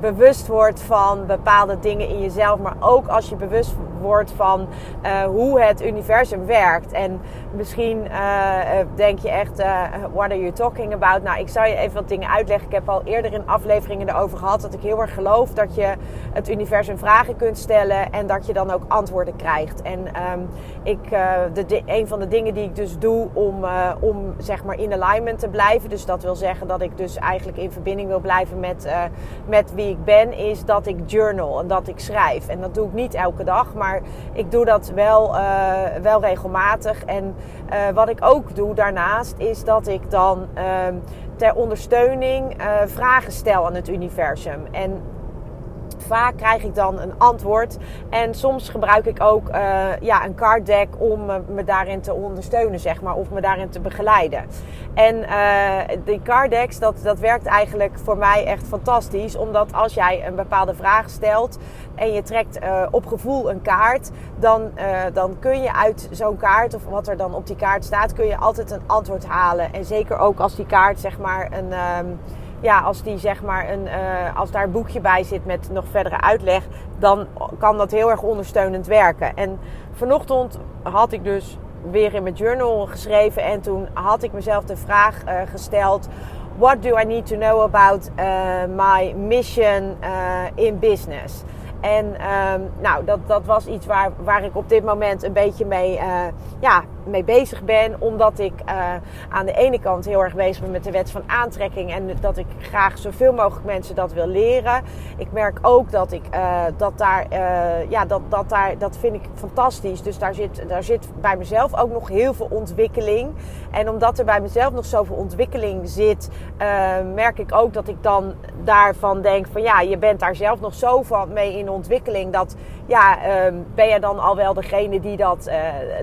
bewust wordt van bepaalde dingen in jezelf, maar ook als je bewust wordt van uh, hoe het universum werkt. En misschien uh, denk je echt, uh, what are you talking about? Nou, ik zal je even wat dingen uitleggen. Ik heb al eerder in afleveringen erover gehad dat ik heel erg geloof dat je het universum vragen kunt stellen en dat je dan ook antwoorden krijgt. En um, ik, de, een van de dingen die ik dus doe om, om zeg maar in alignment te blijven, dus dat wil zeggen dat ik dus eigenlijk in verbinding wil blijven met, met wie ik ben, is dat ik journal en dat ik schrijf. En dat doe ik niet elke dag, maar ik doe dat wel, uh, wel regelmatig. En uh, wat ik ook doe daarnaast, is dat ik dan uh, ter ondersteuning uh, vragen stel aan het universum. En vaak krijg ik dan een antwoord. En soms gebruik ik ook uh, ja, een card deck om me, daarin te ondersteunen, zeg maar, of me daarin te begeleiden. En uh, die card decks, dat, dat werkt eigenlijk voor mij echt fantastisch. Omdat als jij een bepaalde vraag stelt en je trekt uh, op gevoel een kaart, dan, dan kun je uit zo'n kaart, of wat er dan op die kaart staat, kun je altijd een antwoord halen. En zeker ook als die kaart, zeg maar, een. Um, ja, als, die, zeg maar een, uh, als daar een boekje bij zit met nog verdere uitleg, dan kan dat heel erg ondersteunend werken. En vanochtend had ik dus weer in mijn journal geschreven en toen had ik mezelf de vraag uh, gesteld: What do I need to know about uh, my mission in business? En um, nou, dat, dat was iets waar, waar ik op dit moment een beetje mee, uh, ja, mee bezig ben. Omdat ik uh, aan de ene kant heel erg bezig ben met de wet van aantrekking. En dat ik graag zoveel mogelijk mensen dat wil leren. Ik merk ook dat ik uh, dat daar, ja, dat, dat daar, dat vind ik fantastisch. Dus daar zit, daar zit bij mezelf ook nog heel veel ontwikkeling. En omdat er bij mezelf nog zoveel ontwikkeling zit, merk ik ook dat ik dan daarvan denk van ja, je bent daar zelf nog zo van mee in ontwikkeling. Dat ja, um, ben je dan al wel degene die dat, uh,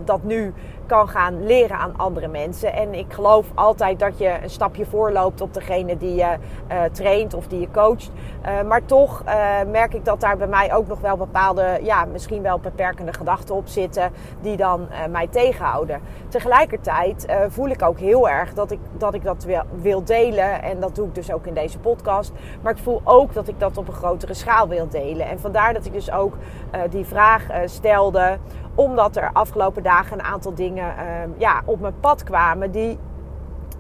dat nu kan gaan leren aan andere mensen. En ik geloof altijd dat je een stapje voorloopt op degene die je uh, traint of die je coacht. Uh, maar toch uh, merk ik dat daar bij mij ook nog wel bepaalde, ja, misschien wel beperkende gedachten op zitten die dan mij tegenhouden. Tegelijkertijd voel ik ook heel erg dat ik dat, ik dat wil, wil delen. En dat doe ik dus ook in deze podcast. Maar ik voel ook dat ik dat op een grotere schaal wil delen. En vandaar dat ik dus ook die vraag stelde omdat er afgelopen dagen een aantal dingen uh, ja, op mijn pad kwamen die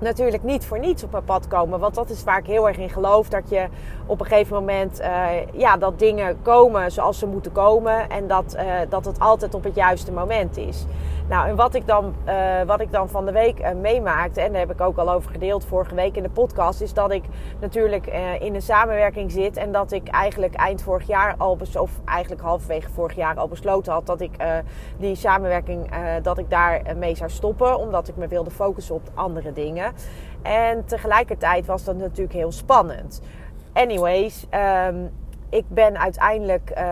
natuurlijk niet voor niets op mijn pad komen. Want dat is waar ik heel erg in geloof. Dat je op een gegeven moment, uh, ja, dat dingen komen zoals ze moeten komen. En dat, uh, dat het altijd op het juiste moment is. Nou, en wat ik dan, uh, wat ik dan van de week uh, meemaakte, en daar heb ik ook al over gedeeld vorige week in de podcast, is dat ik natuurlijk uh, in een samenwerking zit en dat ik eigenlijk eind vorig jaar al, of eigenlijk halverwege vorig jaar al besloten had dat ik die samenwerking, dat ik daar mee zou stoppen, omdat ik me wilde focussen op andere dingen. En tegelijkertijd was dat natuurlijk heel spannend. Anyways, um, ik ben uiteindelijk uh,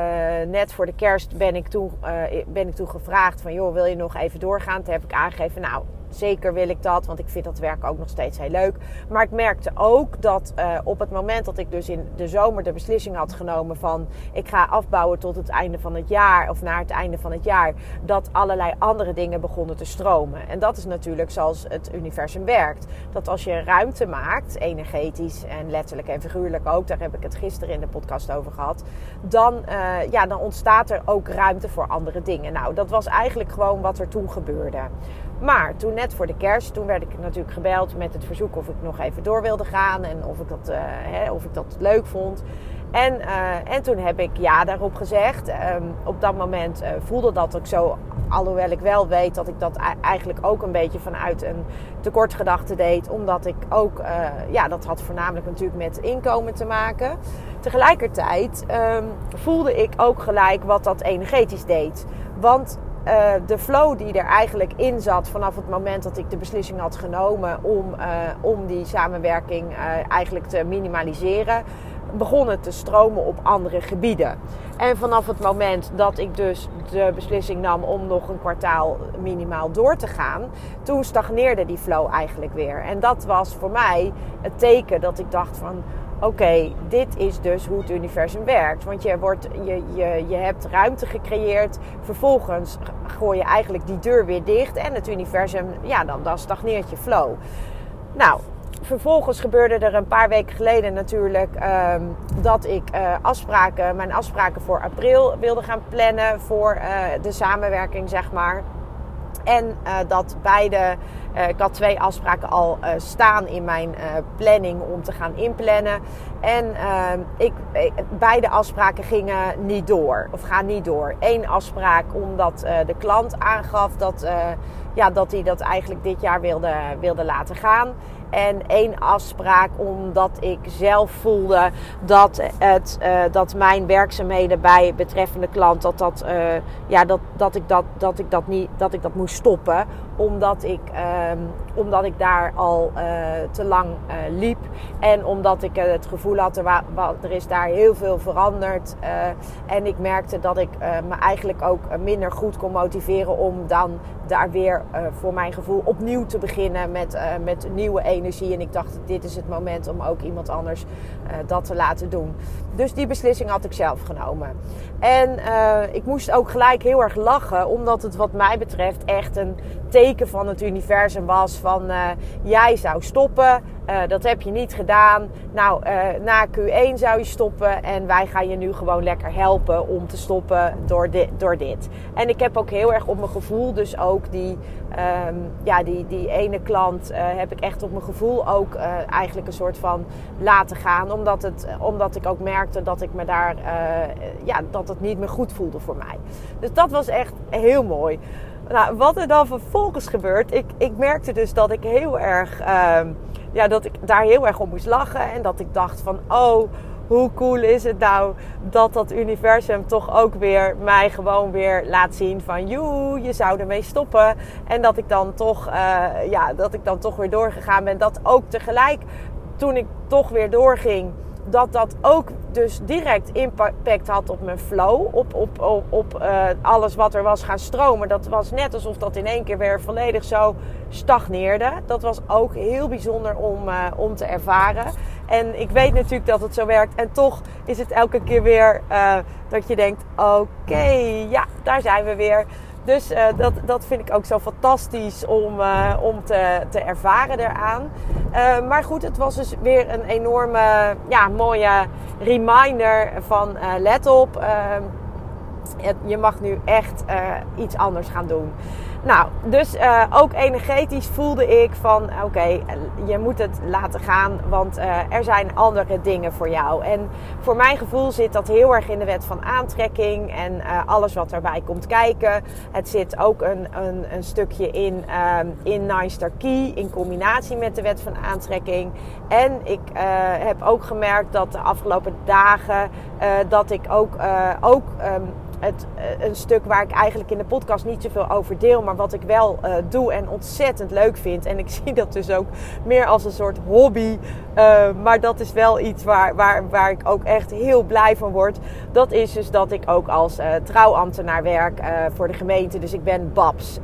net voor de kerst ben ik, toen, uh, ben ik toen gevraagd van joh, wil je nog even doorgaan? Toen heb ik aangegeven, nou zeker wil ik dat, want ik vind dat werk ook nog steeds heel leuk. Maar ik merkte ook dat uh, op het moment dat ik dus in de zomer de beslissing had genomen van ik ga afbouwen tot het einde van het jaar of naar het einde van het jaar, dat allerlei andere dingen begonnen te stromen. En dat is natuurlijk zoals het universum werkt. Dat als je ruimte maakt, energetisch en letterlijk en figuurlijk ook, daar heb ik het gisteren in de podcast over gehad, dan, uh, ja, dan ontstaat er ook ruimte voor andere dingen. Nou, dat was eigenlijk gewoon wat er toen gebeurde. Maar toen net voor de kerst, toen werd ik natuurlijk gebeld met het verzoek of ik nog even door wilde gaan en of ik dat, uh, hè, of ik dat leuk vond. En, uh, en toen heb ik ja daarop gezegd. Um, op dat moment uh, voelde dat ook zo. Alhoewel ik wel weet dat ik dat eigenlijk ook een beetje vanuit een tekortgedachte deed. Omdat ik ook, ja, dat had voornamelijk natuurlijk met inkomen te maken. Tegelijkertijd um, voelde ik ook gelijk wat dat energetisch deed. Want uh, de flow die er eigenlijk in zat vanaf het moment dat ik de beslissing had genomen om, uh, om die samenwerking uh, eigenlijk te minimaliseren, begon het te stromen op andere gebieden. En vanaf het moment dat ik dus de beslissing nam om nog een kwartaal minimaal door te gaan, toen stagneerde die flow eigenlijk weer. En dat was voor mij het teken dat ik dacht van oké, dit is dus hoe het universum werkt. Want je, wordt, je, je, je hebt ruimte gecreëerd. Vervolgens gooi je eigenlijk die deur weer dicht. En het universum, ja, dan, dan stagneert je flow. Nou, vervolgens gebeurde er een paar weken geleden natuurlijk um, dat ik uh, afspraken, mijn afspraken voor april wilde gaan plannen voor uh, de samenwerking, zeg maar. En uh, dat beide, uh, ik had twee afspraken al uh, staan in mijn planning om te gaan inplannen. En ik, beide afspraken gingen niet door, of gaan niet door. Eén afspraak omdat de klant aangaf dat, ja, dat hij dat eigenlijk dit jaar wilde, wilde laten gaan. En één afspraak omdat ik zelf voelde dat, het, uh, dat mijn werkzaamheden bij betreffende klant, dat, dat, uh, ja, dat, dat, ik dat, dat, ik dat, niet, dat ik dat moest stoppen. Omdat ik, um, omdat ik daar al uh, te lang liep. En omdat ik het gevoel had, er, er is daar heel veel veranderd. en ik merkte dat ik me eigenlijk ook minder goed kon motiveren om dan daar weer voor mijn gevoel opnieuw te beginnen met, met nieuwe energie. En ik dacht, dit is het moment om ook iemand anders uh, dat te laten doen. Dus die beslissing had ik zelf genomen. En uh, ik moest ook gelijk heel erg lachen, omdat het wat mij betreft echt een teken van het universum was van uh, jij zou stoppen. Uh, dat heb je niet gedaan. Nou, uh, na Q1 zou je stoppen. En wij gaan je nu gewoon lekker helpen om te stoppen door, di door dit. En ik heb ook heel erg op mijn gevoel, dus ook die, um, ja, die, die ene klant, heb ik echt op mijn gevoel ook eigenlijk een soort van laten gaan. Omdat, het, omdat ik ook merkte dat ik me daar, ja, dat het niet meer goed voelde voor mij. Dus dat was echt heel mooi. Nou, wat er dan vervolgens gebeurt, ik, ik merkte dus dat ik heel erg, uh, ja, dat ik daar heel erg om moest lachen. En dat ik dacht van, oh, hoe cool is het nou dat dat universum toch ook weer mij gewoon weer laat zien van, joe, je zou ermee stoppen. En dat ik dan toch, uh, ja, dat ik dan toch weer doorgegaan ben. Dat ook tegelijk, toen ik toch weer doorging dat dat ook dus direct impact had op mijn flow. Op, op, op, op uh, alles wat er was gaan stromen. Dat was net alsof dat in één keer weer volledig zo stagneerde. Dat was ook heel bijzonder om, uh, om te ervaren. En ik weet natuurlijk dat het zo werkt. En toch is het elke keer weer uh, dat je denkt: oké, ja, daar zijn we weer. Dus uh, dat, dat vind ik ook zo fantastisch om, uh, om te, te ervaren eraan. Uh, maar goed, het was dus weer een enorme, ja, mooie reminder van let op. je mag nu echt iets anders gaan doen. Nou, dus uh, ook energetisch voelde ik van oké, okay, je moet het laten gaan, want uh, er zijn andere dingen voor jou. En voor mijn gevoel zit dat heel erg in de wet van aantrekking en alles wat erbij komt kijken. Het zit ook een, een, een stukje in, in Star Key in combinatie met de wet van aantrekking. En ik heb ook gemerkt dat de afgelopen dagen dat ik ook, ook um, het, een stuk waar ik eigenlijk in de podcast niet zoveel over deel, maar wat ik wel uh, doe en ontzettend leuk vind. En ik zie dat dus ook meer als een soort hobby. Uh, maar dat is wel iets waar, waar, waar ik ook echt heel blij van word. Dat is dus dat ik ook als trouwambtenaar werk voor de gemeente. Dus ik ben Babs.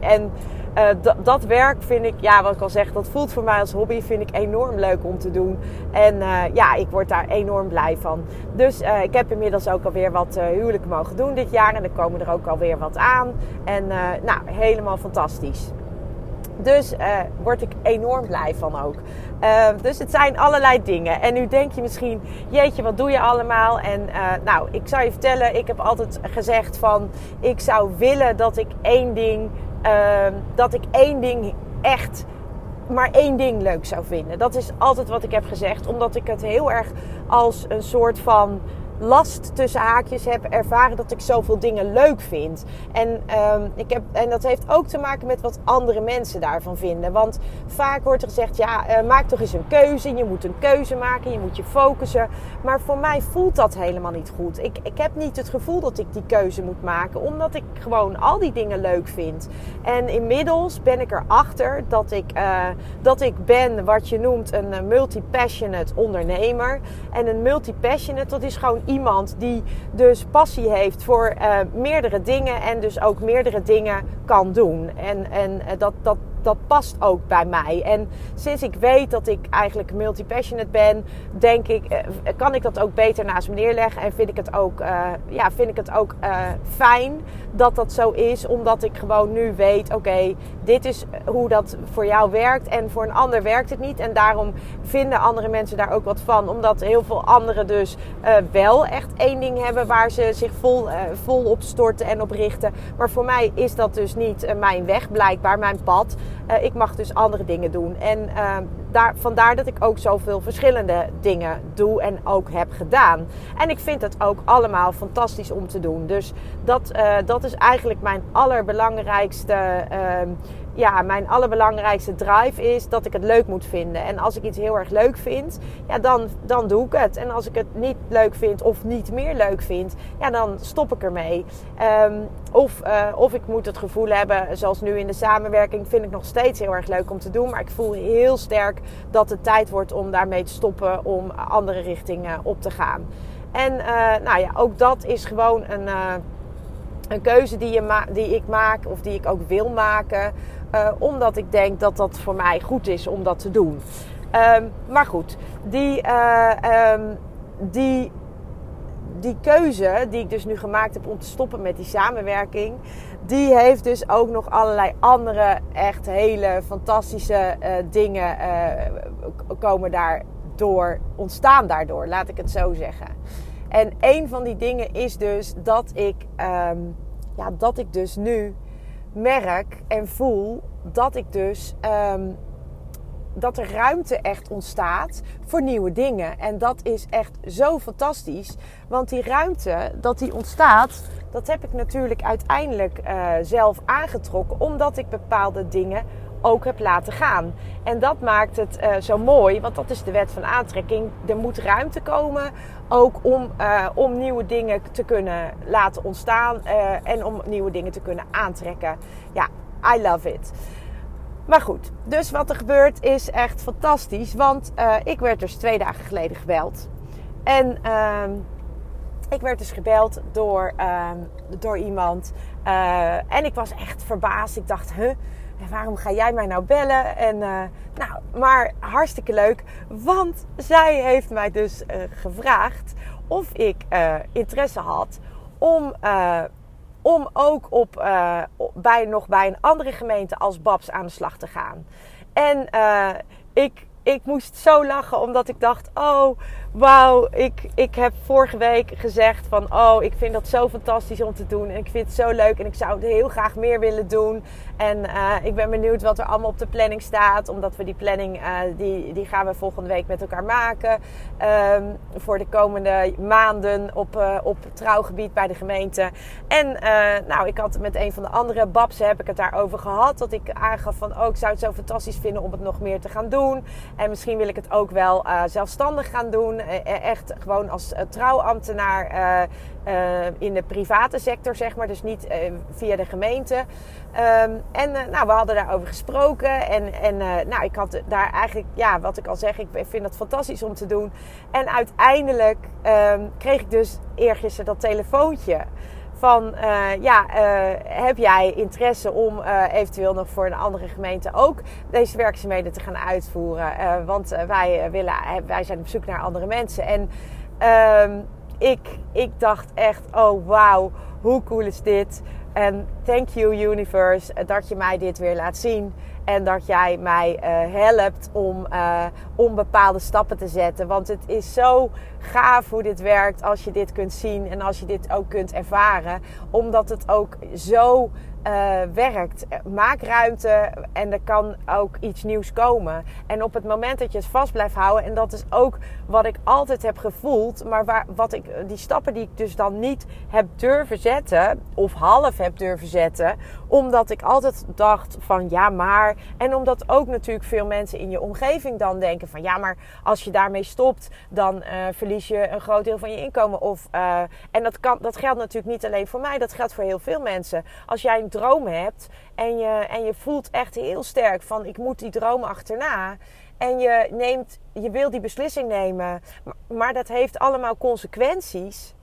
en uh, dat werk vind ik, ja, wat ik al zeg, dat voelt voor mij als hobby, vind ik enorm leuk om te doen. En uh, ja, ik word daar enorm blij van. Dus uh, ik heb inmiddels ook alweer wat huwelijken mogen doen dit jaar. En er komen er ook alweer wat aan. En nou, helemaal fantastisch. Dus word ik enorm blij van ook. Dus het zijn allerlei dingen. En nu denk je misschien, jeetje, wat doe je allemaal? En nou, ik zou je vertellen, ik heb altijd gezegd van, ik zou willen dat ik één ding, dat ik één ding echt maar één ding leuk zou vinden. Dat is altijd wat ik heb gezegd, omdat ik het heel erg als een soort van last tussen haakjes heb ervaren dat ik zoveel dingen leuk vind. En, um, ik heb, en dat heeft ook te maken met wat andere mensen daarvan vinden. Want vaak wordt er gezegd, ja, uh, maak toch eens een keuze. Je moet een keuze maken, je moet je focussen. Maar voor mij voelt dat helemaal niet goed. Ik, ik heb niet het gevoel dat ik die keuze moet maken, omdat ik gewoon al die dingen leuk vind. En inmiddels ben ik erachter dat ik, uh, dat ik ben wat je noemt een uh, multi-passionate ondernemer. En een multi-passionate, dat is gewoon iemand die dus passie heeft voor uh, meerdere dingen en dus ook meerdere dingen kan doen. En, en uh, dat, dat, dat past ook bij mij. En sinds ik weet dat ik eigenlijk multi-passionate ben, denk ik, uh, kan ik dat ook beter naast me neerleggen. En vind ik het ook, ja, vind ik het ook fijn dat dat zo is, omdat ik gewoon nu weet, oké, dit is hoe dat voor jou werkt. En voor een ander werkt het niet. En daarom vinden andere mensen daar ook wat van, omdat heel veel anderen dus wel echt één ding hebben waar ze zich vol, vol op storten en op richten. Maar voor mij is dat dus niet mijn weg, blijkbaar, mijn pad. Uh, ik mag dus andere dingen doen. En daar, vandaar dat ik ook zoveel verschillende dingen doe en ook heb gedaan. En ik vind het ook allemaal fantastisch om te doen. Dus dat, dat is eigenlijk mijn allerbelangrijkste ehm, ja, mijn allerbelangrijkste drive is dat ik het leuk moet vinden. En als ik iets heel erg leuk vind, ja, dan, dan doe ik het. En als ik het niet leuk vind of niet meer leuk vind, ja, dan stop ik ermee. Um, of, uh, of ik moet het gevoel hebben, zoals nu in de samenwerking, vind ik nog steeds heel erg leuk om te doen. Maar ik voel heel sterk dat het tijd wordt om daarmee te stoppen, om andere richtingen op te gaan. En uh, nou ja, ook dat is gewoon een. Uh, een keuze die, je die ik maak of die ik ook wil maken. Uh, omdat ik denk dat dat voor mij goed is om dat te doen. Um, maar goed, die, uh, um, die, die keuze die ik dus nu gemaakt heb om te stoppen met die samenwerking. Die heeft dus ook nog allerlei andere echt hele fantastische uh, dingen komen daardoor, ontstaan daardoor, laat ik het zo zeggen. En een van die dingen is dus dat ik, um, ja, dat ik dus nu merk en voel dat ik dus um, dat er ruimte echt ontstaat voor nieuwe dingen. En dat is echt zo fantastisch. Want die ruimte dat die ontstaat, dat heb ik natuurlijk uiteindelijk uh, zelf aangetrokken. Omdat ik bepaalde dingen ook heb laten gaan. En dat maakt het uh, zo mooi, want dat is de wet van aantrekking. Er moet ruimte komen, ook om, uh, om nieuwe dingen te kunnen laten ontstaan uh, en om nieuwe dingen te kunnen aantrekken. Ja, I love it. Maar goed, dus wat er gebeurt is echt fantastisch, want ik werd dus twee dagen geleden gebeld. En ehm, ik werd dus gebeld door, door iemand. en ik was echt verbaasd. Ik dacht, huh? waarom ga jij mij nou bellen? En nou, maar hartstikke leuk, want zij heeft mij dus uh, gevraagd of ik uh, interesse had om, om ook op, bij, nog bij een andere gemeente als Babs aan de slag te gaan. En ik, ik moest zo lachen, omdat ik dacht: oh, wauw. Ik, ik heb vorige week gezegd: van oh, ik vind dat zo fantastisch om te doen. En ik vind het zo leuk en ik zou het heel graag meer willen doen. En uh, ik ben benieuwd wat er allemaal op de planning staat. Omdat we die planning, uh, die, die gaan we volgende week met elkaar maken. Um, voor de komende maanden op, uh, op trouwgebied bij de gemeente. En nou, ik had met een van de andere babsen heb ik het daarover gehad. Dat ik aangaf van, oh, ik zou het zo fantastisch vinden om het nog meer te gaan doen. En misschien wil ik het ook wel zelfstandig gaan doen. Echt gewoon als trouwambtenaar uh, in de private sector, zeg maar. Dus niet via de gemeente. Um, en nou, we hadden daarover gesproken. En, en nou, ik had daar eigenlijk, ja, wat ik al zeg, ik vind dat fantastisch om te doen. En uiteindelijk um, kreeg ik dus eergisteren dat telefoontje. Van ja, heb jij interesse om eventueel nog voor een andere gemeente ook deze werkzaamheden te gaan uitvoeren? want wij, willen, wij zijn op zoek naar andere mensen. En um, ik, ik dacht echt, oh wauw, hoe cool is dit? En thank you universe dat je mij dit weer laat zien. En dat jij mij uh, helpt om, uh, bepaalde stappen te zetten. Want het is zo gaaf hoe dit werkt als je dit kunt zien en als je dit ook kunt ervaren. Omdat het ook zo uh, werkt. Maak ruimte en er kan ook iets nieuws komen. En op het moment dat je het vast blijft houden, en dat is ook wat ik altijd heb gevoeld, maar waar, wat ik, die stappen die ik dus dan niet heb durven zetten, of half heb durven zetten, omdat ik altijd dacht van ja, maar. En omdat ook natuurlijk veel mensen in je omgeving dan denken van ja, maar als je daarmee stopt, dan uh, verlies je een groot deel van je inkomen. Of, uh, en dat, kan, dat geldt natuurlijk niet alleen voor mij, dat geldt voor heel veel mensen. Als jij een droom hebt en je, en je voelt echt heel sterk van ik moet die droom achterna. En je, neemt, je wil die beslissing nemen, maar dat heeft allemaal consequenties.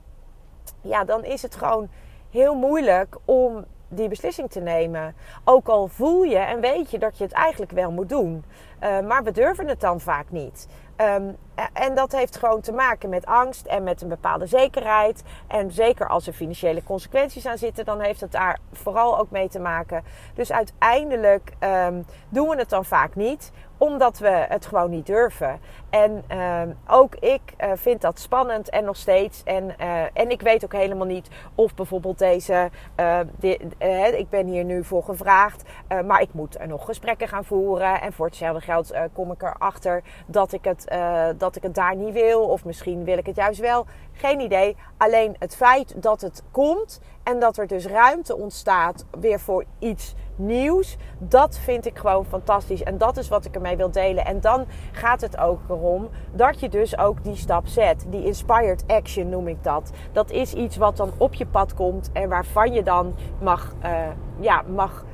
Ja, dan is het gewoon heel moeilijk om die beslissing te nemen. Ook al voel je en weet je dat je het eigenlijk wel moet doen. Uh, maar we durven het dan vaak niet. Um, en dat heeft gewoon te maken met angst en met een bepaalde zekerheid. En zeker als er financiële consequenties aan zitten, dan heeft het daar vooral ook mee te maken. Dus uiteindelijk um, doen we het dan vaak niet, omdat we het gewoon niet durven. En um, ook ik uh, vind dat spannend en nog steeds. En, uh, en ik weet ook helemaal niet of bijvoorbeeld deze. De, ik ben hier nu voor gevraagd, maar ik moet er nog gesprekken gaan voeren. En voor hetzelfde geld kom ik erachter dat ik het dat ik het daar niet wil. Of misschien wil ik het juist wel. Geen idee. Alleen het feit dat het komt en dat er dus ruimte ontstaat weer voor iets nieuws. Dat vind ik gewoon fantastisch. En dat is wat ik ermee wil delen. En dan gaat het ook erom dat je dus ook die stap zet. Die inspired action noem ik dat. Dat is iets wat dan op je pad komt en waarvan je dan mag, uh, ja, mag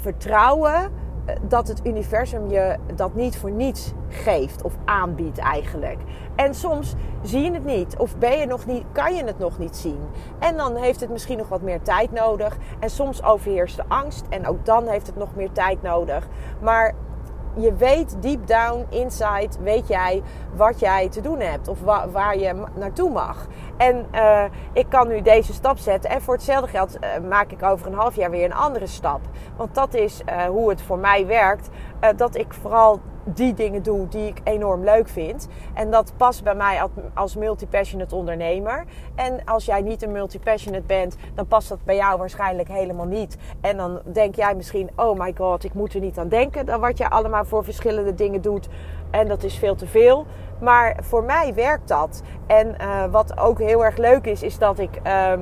vertrouwen dat het universum je dat niet voor niets geeft of aanbiedt eigenlijk. En soms zie je het niet of ben je nog niet, kan je het nog niet zien. En dan heeft het misschien nog wat meer tijd nodig. En soms overheerst de angst en ook dan heeft het nog meer tijd nodig. Maar je weet deep down, inside, weet jij wat jij te doen hebt of wa waar je naartoe mag. En uh, ik kan nu deze stap zetten en voor hetzelfde geld uh, maak ik over een half jaar weer een andere stap. Want dat is uh, hoe het voor mij werkt. dat ik vooral die dingen doe die ik enorm leuk vind. En dat past bij mij als multi-passionate ondernemer. En als jij niet een multi-passionate bent, dan past dat bij jou waarschijnlijk helemaal niet. En dan denk jij misschien, oh my god, ik moet er niet aan denken. Dan wat je allemaal voor verschillende dingen doet. En dat is veel te veel. Maar voor mij werkt dat. En uh, wat ook heel erg leuk is, is dat ik. Uh,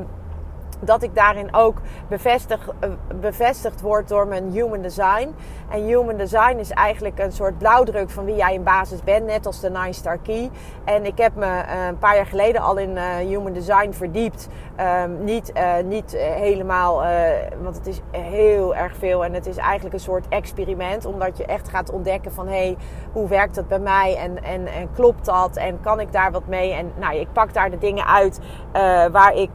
dat ik daarin ook bevestig, eh, bevestigd word door mijn human design. En human design is eigenlijk een soort blauwdruk van wie jij in basis bent, net als de Nine Star Key. En ik heb me uh, een paar jaar geleden al in uh, human design verdiept. Um, niet niet helemaal, want het is heel erg veel en het is eigenlijk een soort experiment. Omdat je echt gaat ontdekken van hé, hey, hoe werkt dat bij mij en, en, en klopt dat en kan ik daar wat mee? En nou, ik pak daar de dingen uit waar, ik,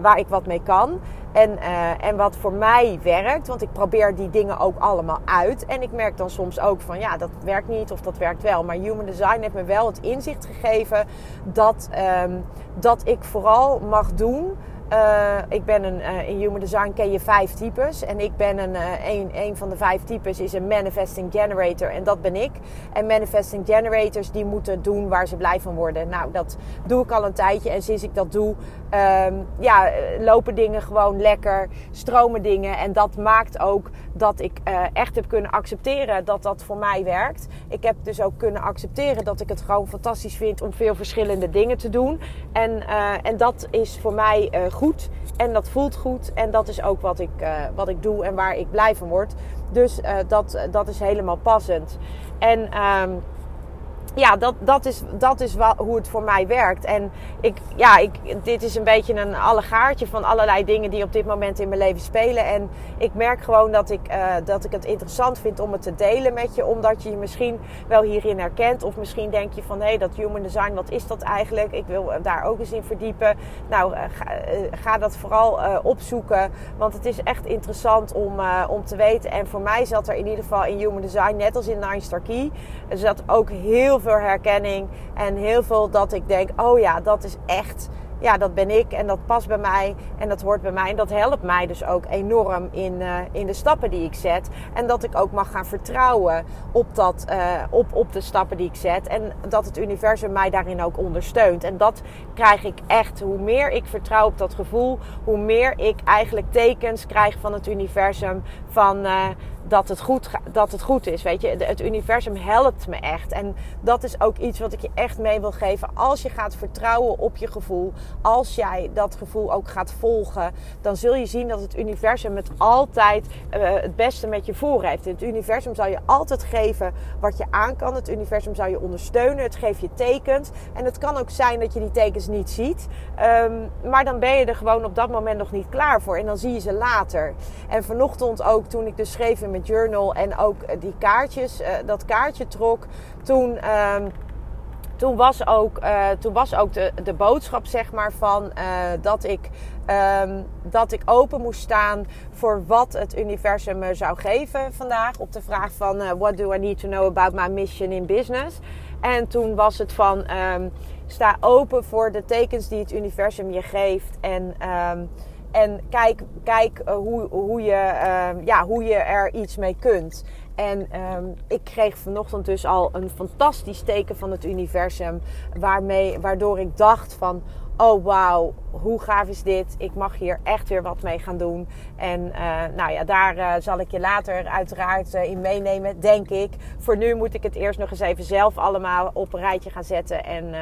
waar ik wat mee kan. En, uh, en wat voor mij werkt, want ik probeer die dingen ook allemaal uit. En ik merk dan soms ook van ja, dat werkt niet of dat werkt wel. Maar Human Design heeft me wel het inzicht gegeven dat, um, dat ik vooral mag doen uh, ik ben een, uh, in Human Design ken je vijf types. En ik ben een, uh, een, een van de vijf types is een Manifesting Generator. En dat ben ik. En Manifesting Generators die moeten doen waar ze blij van worden. Nou, dat doe ik al een tijdje. En sinds ik dat doe, um, ja, lopen dingen gewoon lekker. Stromen dingen. En dat maakt ook dat ik echt heb kunnen accepteren dat dat voor mij werkt. Ik heb dus ook kunnen accepteren dat ik het gewoon fantastisch vind om veel verschillende dingen te doen. En, en dat is voor mij goed. En dat voelt goed. En dat is ook wat ik, uh, wat ik doe en waar ik blij van word. Dus uh, dat, dat is helemaal passend. En um, ja, dat, dat is, dat is wel hoe het voor mij werkt. En ik, ja, ik, dit is een beetje een allegaartje van allerlei dingen die op dit moment in mijn leven spelen. En ik merk gewoon dat ik, uh, dat ik het interessant vind om het te delen met je. Omdat je je misschien wel hierin herkent. Of misschien denk je van hé, hey, dat human design, wat is dat eigenlijk? Ik wil daar ook eens in verdiepen. Nou, ga, uh, ga, dat vooral opzoeken. Want het is echt interessant om, om te weten. En voor mij zat er in ieder geval in human design, net als in Nine Star Key, zat ook heel veel herkenning en heel veel dat ik denk: oh ja, dat is echt ja, dat ben ik en dat past bij mij en dat hoort bij mij. En dat helpt mij dus ook enorm in, uh, in de stappen die ik zet. En dat ik ook mag gaan vertrouwen op, dat, uh, op, op de stappen die ik zet. En dat het universum mij daarin ook ondersteunt. En dat krijg ik echt. Hoe meer ik vertrouw op dat gevoel, hoe meer ik eigenlijk tekens krijg van het universum. Van uh, dat het, goed, dat het goed is. Weet je, het universum helpt me echt. En dat is ook iets wat ik je echt mee wil geven. Als je gaat vertrouwen op je gevoel, als jij dat gevoel ook gaat volgen, dan zul je zien dat het universum het altijd uh, het beste met je voor heeft. Het universum zal je altijd geven wat je aan kan. Het universum zal je ondersteunen. Het geeft je tekens. En het kan ook zijn dat je die tekens niet ziet. Um, maar dan ben je er gewoon op dat moment nog niet klaar voor. En dan zie je ze later. En vanochtend ook toen ik dus schreef in journal en ook die kaartjes, uh, dat kaartje trok, toen. Um, toen was ook, uh, toen was ook de, de boodschap, zeg maar, van dat, ik, um, dat ik open moest staan voor wat het universum me zou geven vandaag. Op de vraag van uh, what do I need to know about my mission in business? En toen was het van um, sta open voor de tekens die het universum je geeft. En en kijk, kijk uh, hoe, hoe, je, uh, ja, hoe je er iets mee kunt. En um, ik kreeg vanochtend dus al een fantastisch teken van het universum. Waarmee, waardoor ik dacht van, oh wauw, hoe gaaf is dit? Ik mag hier echt weer wat mee gaan doen. En uh, nou ja, daar uh, zal ik je later uiteraard uh, in meenemen, denk ik. Voor nu moet ik het eerst nog eens even zelf allemaal op een rijtje gaan zetten. En,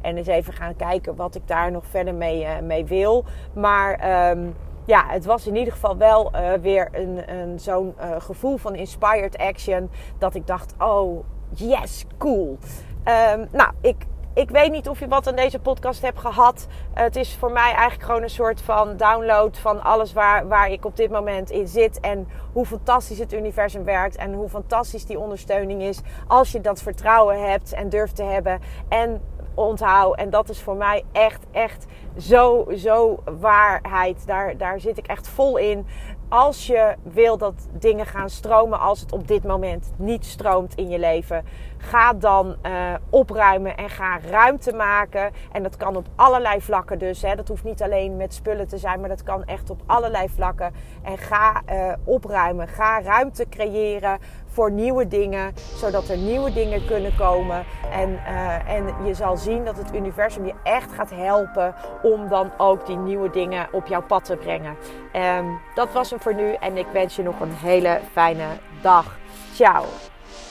en eens even gaan kijken wat ik daar nog verder mee, mee wil. Maar... Um, ja, het was in ieder geval wel weer een, een, zo'n gevoel van inspired action. Dat ik dacht, oh yes, cool. Um, nou, ik ik weet niet of je wat aan deze podcast hebt gehad. Het is voor mij eigenlijk gewoon een soort van download van alles waar, waar ik op dit moment in zit. En hoe fantastisch het universum werkt. En hoe fantastisch die ondersteuning is. Als je dat vertrouwen hebt en durft te hebben. En onthoud. En dat is voor mij echt, echt zo, zo waarheid. Daar, daar zit ik echt vol in. Als je wil dat dingen gaan stromen als het op dit moment niet stroomt in je leven, ga dan uh, opruimen en ga ruimte maken. En dat kan op allerlei vlakken dus. Hè. Dat hoeft niet alleen met spullen te zijn, maar dat kan echt op allerlei vlakken. En ga uh, opruimen, ga ruimte creëren voor nieuwe dingen, zodat er nieuwe dingen kunnen komen. En, uh, en je zal zien dat het universum je echt gaat helpen om dan ook die nieuwe dingen op jouw pad te brengen. Um, dat was hem voor nu en ik wens je nog een hele fijne dag. Ciao.